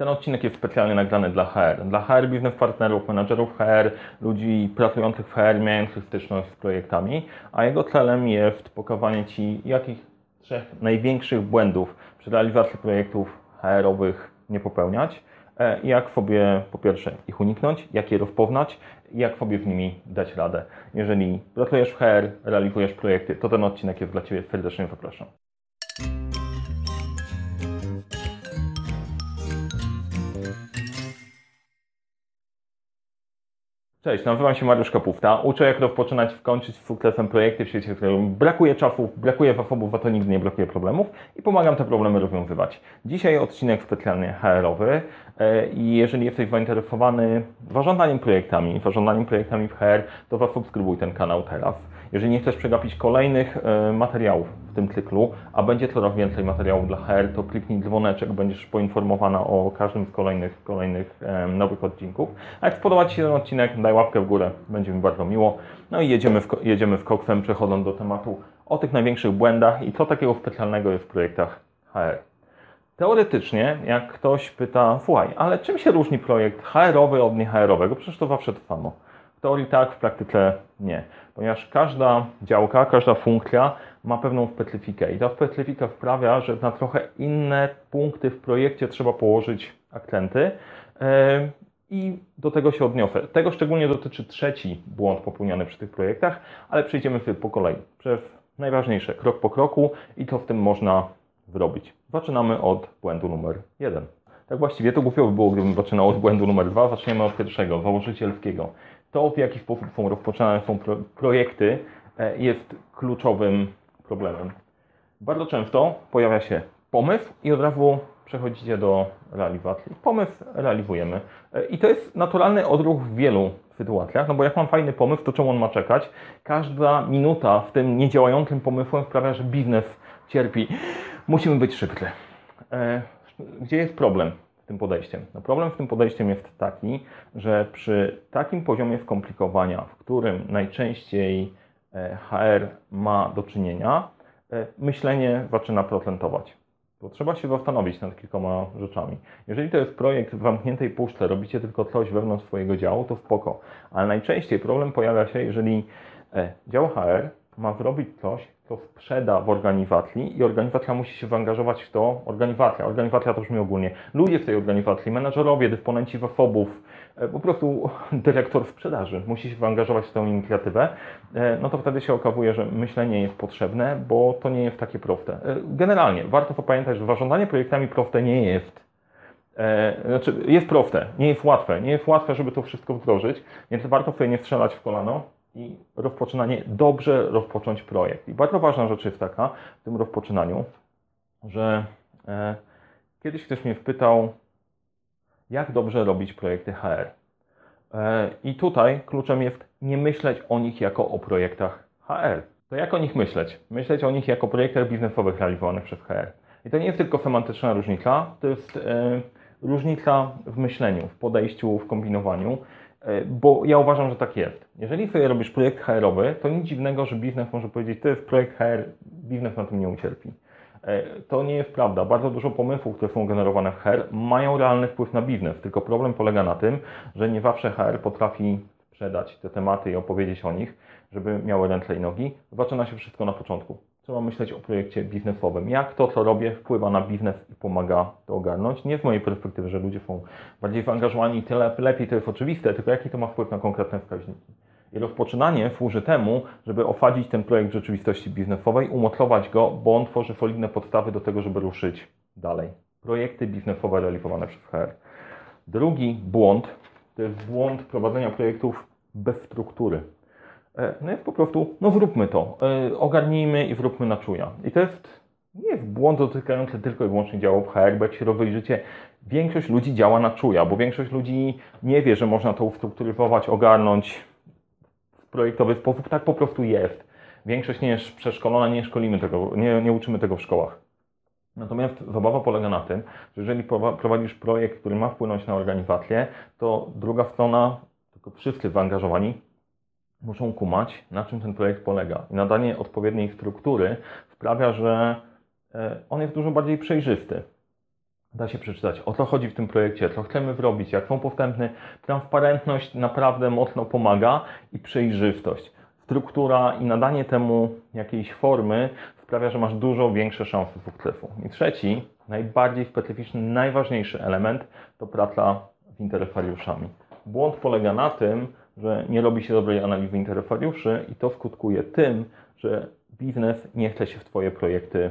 Ten odcinek jest specjalnie nagrany dla HR. Dla HR biznes partnerów, menadżerów HR, ludzi pracujących w HR, mających styczność z projektami, a jego celem jest pokazanie Ci, jakich trzech największych błędów przy realizacji projektów HR-owych nie popełniać e, i jak sobie po pierwsze ich uniknąć, jak je rozpoznać i jak sobie z nimi dać radę. Jeżeli pracujesz w HR, realizujesz projekty, to ten odcinek jest dla Ciebie serdecznie zapraszam. Cześć, nazywam się Mariusz Kapufta. Uczę jak rozpoczynać, wkończyć z sukcesem projekty w świecie, w którym brakuje czasu, brakuje zasobów, a to nigdy nie brakuje problemów i pomagam te problemy rozwiązywać. Dzisiaj odcinek specjalnie HR-owy e, i jeżeli jesteś zainteresowany zarządzaniem projektami, zarządzaniem projektami w HR, to zasubskrybuj ten kanał teraz. Jeżeli nie chcesz przegapić kolejnych e, materiałów w tym cyklu, a będzie coraz więcej materiałów dla HR, to kliknij dzwoneczek, będziesz poinformowana o każdym z kolejnych, kolejnych nowych odcinków. A jak spodoba Ci się ten odcinek, daj łapkę w górę, będzie mi bardzo miło. No i jedziemy w, jedziemy w kokwem, przechodząc do tematu o tych największych błędach i co takiego specjalnego jest w projektach HR. Teoretycznie, jak ktoś pyta, słuchaj, ale czym się różni projekt HR-owy od nie-HR-owego? Przecież to zawsze to samo. Teorii tak, w praktyce nie. Ponieważ każda działka, każda funkcja ma pewną specyfikę i ta specyfika sprawia, że na trochę inne punkty w projekcie trzeba położyć akcenty i do tego się odniosę. Tego szczególnie dotyczy trzeci błąd popełniany przy tych projektach, ale przejdziemy sobie po kolei. Przez najważniejsze, krok po kroku i co w tym można zrobić. Zaczynamy od błędu numer jeden. Tak właściwie to głupio by było, gdybym zaczynał od błędu numer dwa. Zaczniemy od pierwszego, założycielskiego. To, w jaki sposób są rozpoczynane są pro projekty, e, jest kluczowym problemem. Bardzo często pojawia się pomysł i od razu przechodzicie do realizacji. Pomysł realizujemy. E, I to jest naturalny odruch w wielu sytuacjach, no bo jak mam fajny pomysł, to czemu on ma czekać? Każda minuta w tym niedziałającym pomysłem sprawia, że biznes cierpi. Musimy być szybcy. E, gdzie jest problem tym podejściem? No problem z tym podejściem jest taki, że przy takim poziomie skomplikowania, w którym najczęściej e, HR ma do czynienia, myślenie zaczyna procentować. Bo trzeba się zastanowić nad kilkoma rzeczami. Jeżeli to jest projekt w zamkniętej puszce, robicie tylko coś wewnątrz swojego działu, to spoko. Ale najczęściej problem pojawia się, jeżeli e, dział HR ma zrobić coś, co sprzeda w organizacji i organizacja musi się zaangażować w to. Organizacja, organizacja to brzmi ogólnie. Ludzie w tej organizacji, menadżerowie, dysponenci zasobów, E, po prostu dyrektor sprzedaży musi się zaangażować w tę inicjatywę, e, no to wtedy się okazuje, że myślenie jest potrzebne, bo to nie jest takie proste. E, generalnie warto pamiętać, że zarządzanie projektami proste nie jest. Znaczy, jest proste, nie jest łatwe. Nie jest łatwe, żeby to wszystko wdrożyć, więc warto sobie nie strzelać w kolano i rozpoczynanie, dobrze rozpocząć projekt. I bardzo ważna rzecz jest taka w tym rozpoczynaniu, że e, kiedyś ktoś mnie wpytał, jak dobrze robić projekty HR. E, I tutaj kluczem jest nie myśleć o nich jako o projektach HR. To jak o nich myśleć? Myśleć o nich jako projektach biznesowych realizowanych przez HR. I to nie jest tylko semantyczna różnica, to jest e, różnica w myśleniu, w podejściu, w kombinowaniu, bo ja uważam, że tak jest. Jeżeli sobie robisz projekt HR-owy, to nic dziwnego, że biznes może powiedzieć, to jest projekt HR, biznes na tym nie ucierpi. E, to nie jest prawda. Bardzo dużo pomysłów, które są generowane w HR, mają realny wpływ na biznes. Tylko problem polega na tym, że nie zawsze HR potrafi sprzedać te tematy i opowiedzieć o nich, żeby miały ręce i nogi. Zaczyna się wszystko na początku. Trzeba myśleć o projekcie biznesowym. Jak to, co robię, wpływa na biznes i pomaga to ogarnąć. Nie z mojej perspektywy, że ludzie są bardziej zaangażowani i tyle lepiej, to jest oczywiste, tylko jaki to ma wpływ na konkretne wskaźniki. I rozpoczynanie służy temu, żeby osadzić ten projekt rzeczywistości biznesowej, umoclować go, bo on tworzy solidne podstawy do tego, żeby ruszyć dalej. Projekty biznesowe realizowane przez HR. Drugi błąd to jest błąd prowadzenia projektów bez struktury. E, no jest po prostu, no zróbmy to, e, ogarnijmy i zróbmy na czuja. I to jest, nie jest błąd dotykający tylko i wyłącznie działów HR, bo jak się rozejrzycie, większość ludzi działa na czuja, bo większość ludzi nie wie, że można to ustrukturyzować, ogarnąć, projektowy sposób, tak po prostu jest. Większość nie jest przeszkolona, nie szkolimy tego, nie, nie uczymy tego w szkołach. Natomiast zabawa polega na tym, że jeżeli prowadzisz projekt, który ma wpłynąć na organizację, to druga strona, tylko wszyscy zaangażowani, muszą kumać, na czym ten projekt polega. I nadanie odpowiedniej struktury sprawia, że e, on jest dużo bardziej przejrzysty. da się przeczytać, o co chodzi w tym projekcie, co chcemy zrobić, jak są postępny. Transparentność naprawdę mocno pomaga i przejrzystość. Struktura i nadanie temu jakiejś formy sprawia, że masz dużo większe szanse sukcesu. I trzeci, najbardziej specyficzny, najważniejszy element to praca z interesariuszami. Błąd polega na tym, że nie robi się dobrej analizy interesariuszy i to skutkuje tym, że biznes nie chce się w Twoje projekty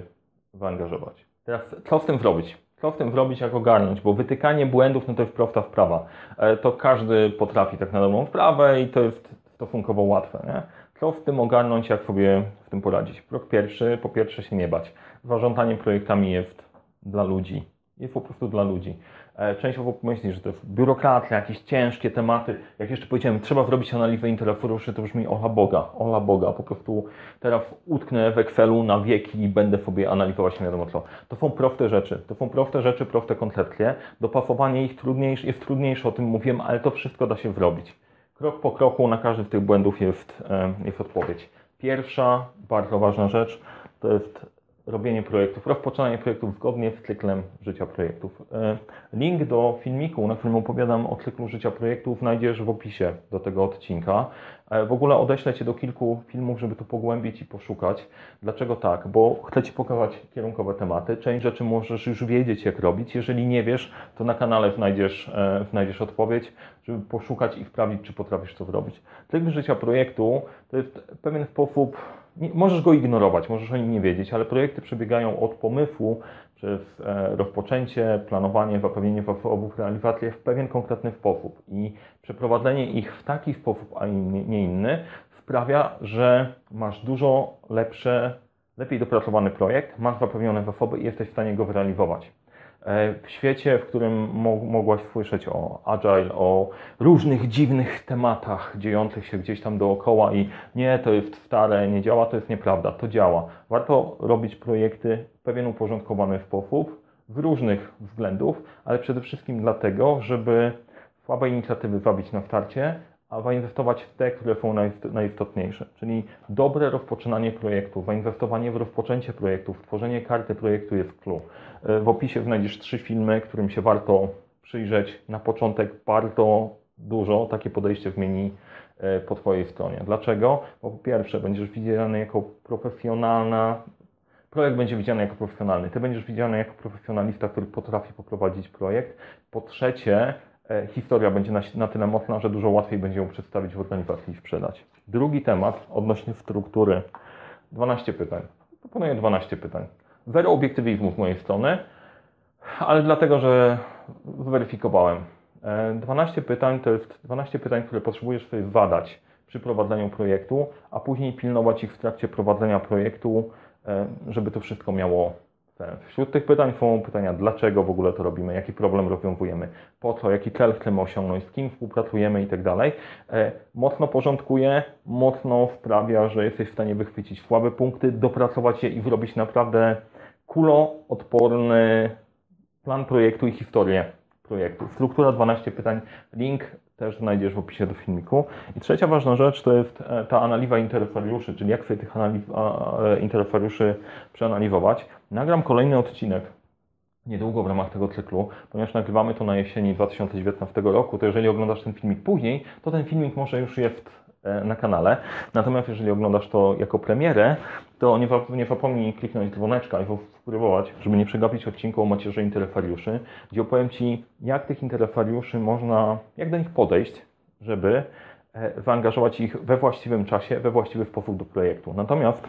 zaangażować. Teraz co z tym zrobić? Co w tym zrobić, jak ogarnąć? Bo wytykanie błędów no to jest prosta wprawa. E, to każdy potrafi tak na dobrą sprawę i to jest stosunkowo łatwe. Nie? Co w tym ogarnąć, jak sobie w tym poradzić? Krok pierwszy, po pierwsze się nie bać. Zarządzanie projektami jest dla ludzi. Jest po prostu dla ludzi. E, część osób myśli, że to jest biurokracja, jakieś ciężkie tematy. Jak jeszcze powiedziałem, trzeba zrobić analizę interesariuszy, to brzmi ola Boga, ola Boga. Po prostu teraz utknę w Excelu na wieki i będę sobie analizować nie wiadomo co. To są proste rzeczy. To są proste rzeczy, proste koncepcje. Dopasowanie ich trudniejsze, jest trudniejsze, o tym mówiłem, ale to wszystko da się zrobić. Krok po kroku na każdy z tych błędów jest, e, jest odpowiedź. Pierwsza, bardzo ważna rzecz, to jest robienie projektów, rozpoczynanie projektów zgodnie z cyklem życia projektów. E, link do filmiku, na którym opowiadam o cyklu życia projektów, znajdziesz w opisie do tego odcinka. E, w ogóle odeślę Cię do kilku filmów, żeby to pogłębić i poszukać. Dlaczego tak? Bo chcę Ci pokazać kierunkowe tematy. Część rzeczy możesz już wiedzieć, jak robić. Jeżeli nie wiesz, to na kanale znajdziesz, e, znajdziesz odpowiedź, żeby poszukać i sprawdzić, czy potrafisz to zrobić. Cykl życia projektu to jest pewien sposób możesz go ignorować, możesz o nim nie wiedzieć, ale projekty przebiegają od pomysłu przez e, rozpoczęcie, planowanie, zapewnienie zasobów, realizację w pewien konkretny sposób. I przeprowadzenie ich w taki sposób, a nie inny, sprawia, że masz dużo lepsze, lepiej dopracowany projekt, masz zapewnione zasoby i jesteś w stanie go zrealizować. E, w świecie, w którym mogłaś słyszeć o agile, o różnych dziwnych tematach dziejących się gdzieś tam dookoła i nie, to jest stare, nie działa, to jest nieprawda, to działa. Warto robić projekty w pewien uporządkowany sposób, z różnych względów, ale przede wszystkim dlatego, żeby słabe inicjatywy wabić na starcie, a zainwestować w te, które są najistotniejsze. Czyli dobre rozpoczynanie projektu, zainwestowanie w rozpoczęcie projektu, tworzenie karty projektu jest clue. W opisie znajdziesz trzy filmy, którym się warto przyjrzeć. Na początek bardzo dużo takie podejście zmieni e, po Twojej stronie. Dlaczego? Bo po pierwsze będziesz widziany jako profesjonalna, projekt będzie widziany jako profesjonalny. Ty będziesz widziany jako profesjonalista, który potrafi poprowadzić projekt. Po trzecie, E, historia będzie na, na tyle mocna, że dużo łatwiej będzie ją przedstawić w organizacji i sprzedać. Drugi temat odnośnie struktury. 12 pytań. Proponuję 12 pytań. Zero obiektywizmu z mojej strony, ale dlatego, że zweryfikowałem. 12 e, pytań to jest 12 pytań, które potrzebujesz sobie zadać przy prowadzeniu projektu, a później pilnować ich w trakcie prowadzenia projektu, e, żeby to wszystko miało Wśród tych pytań są pytania, dlaczego w ogóle to robimy, jaki problem rozwiązujemy, po co, jaki cel chcemy osiągnąć, z kim współpracujemy i tak dalej. E, mocno porządkuje, mocno sprawia, że jesteś w stanie wychwycić słabe punkty, dopracować je i zrobić naprawdę kuloodporny plan projektu i historię projektu. Struktura 12 pytań, link też znajdziesz w opisie do filmiku. I trzecia ważna rzecz to jest e, ta analiza interferiuszy, czyli jak sobie tych e, interferiuszy przeanalizować. Nagram kolejny odcinek niedługo w ramach tego cyklu, ponieważ nagrywamy to na jesieni 2019 roku, to jeżeli oglądasz ten filmik później, to ten filmik może już jest na kanale. Natomiast jeżeli oglądasz to jako premierę, to nie, nie zapomnij kliknąć dzwoneczka i subskrybować, żeby nie przegapić odcinku o macierze interferiuszy, gdzie opowiem Ci, jak tych interferiuszy można, jak do nich podejść, żeby e, zaangażować ich we właściwym czasie, we właściwy sposób do projektu. Natomiast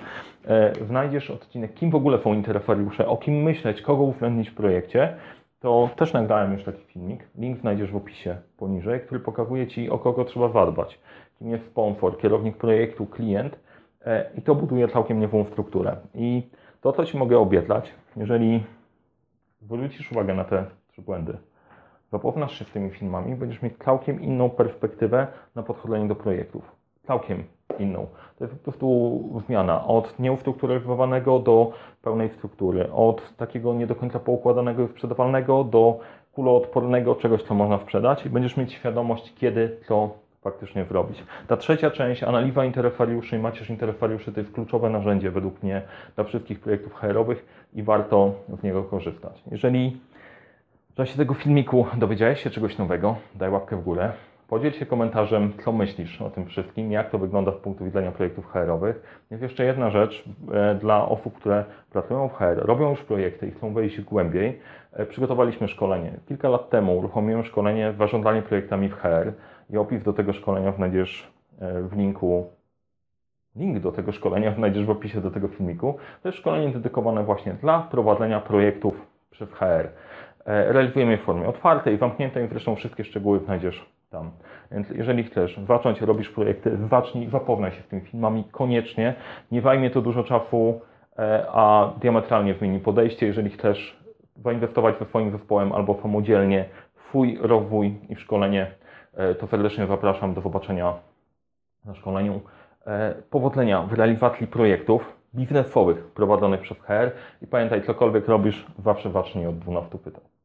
e, znajdziesz odcinek, kim w ogóle są interferiusze, o kim myśleć, kogo uwzględnić w projekcie, to też nagrałem już taki filmik. Link znajdziesz w opisie poniżej, który pokazuje Ci, o kogo trzeba zadbać. Kim jest sponsor, kierownik projektu, klient, E, i to buduje całkiem niewą strukturę. I to, co Ci mogę obiecać, jeżeli zwrócisz uwagę na te trzy błędy, zapoznasz się z tymi filmami, będziesz mieć całkiem inną perspektywę na podchodzenie do projektów. Całkiem inną. To jest po prostu zmiana od nieustrukturyzowanego do pełnej struktury, od takiego nie do końca poukładanego i sprzedawalnego do kuloodpornego czegoś, co można sprzedać i będziesz mieć świadomość, kiedy to faktycznie zrobić. Ta trzecia część, analiza interferiuszy i macierz interferiuszy, to jest kluczowe narzędzie według mnie dla wszystkich projektów HR-owych i warto z niego korzystać. Jeżeli W czasie tego filmiku dowiedziałeś się czegoś nowego? Daj łapkę w górę. Podziel się komentarzem, co myślisz o tym wszystkim, jak to wygląda z punktu widzenia projektów HR-owych. Jest jeszcze jedna rzecz e, dla osób, które pracują w HR, robią już projekty i chcą wejść głębiej. E, Przygotowaliśmy szkolenie. Kilka lat temu uruchomiłem szkolenie Zarządzanie projektami w HR i opis do tego szkolenia znajdziesz e, w linku Link do tego szkolenia znajdziesz w opisie do tego filmiku. To jest szkolenie dedykowane właśnie dla prowadzenia projektów przez HR. Realizujemy je w formie otwartej, zamkniętej, zresztą wszystkie szczegóły znajdziesz tam. Więc jeżeli chcesz zacząć, robisz projekty, zacznij, zapoznaj się z tymi filmami koniecznie. Nie zajmie to dużo czasu, e, a diametralnie zmieni podejście. Jeżeli chcesz zainwestować we swoim zespołem albo samodzielnie w swój rozwój i w szkolenie, e, to serdecznie zapraszam do zobaczenia na szkoleniu. E, Powodzenia w realizacji projektów biznesowych prowadzonych przez HR i pamiętaj, cokolwiek robisz, zawsze zacznij od 12 pytań.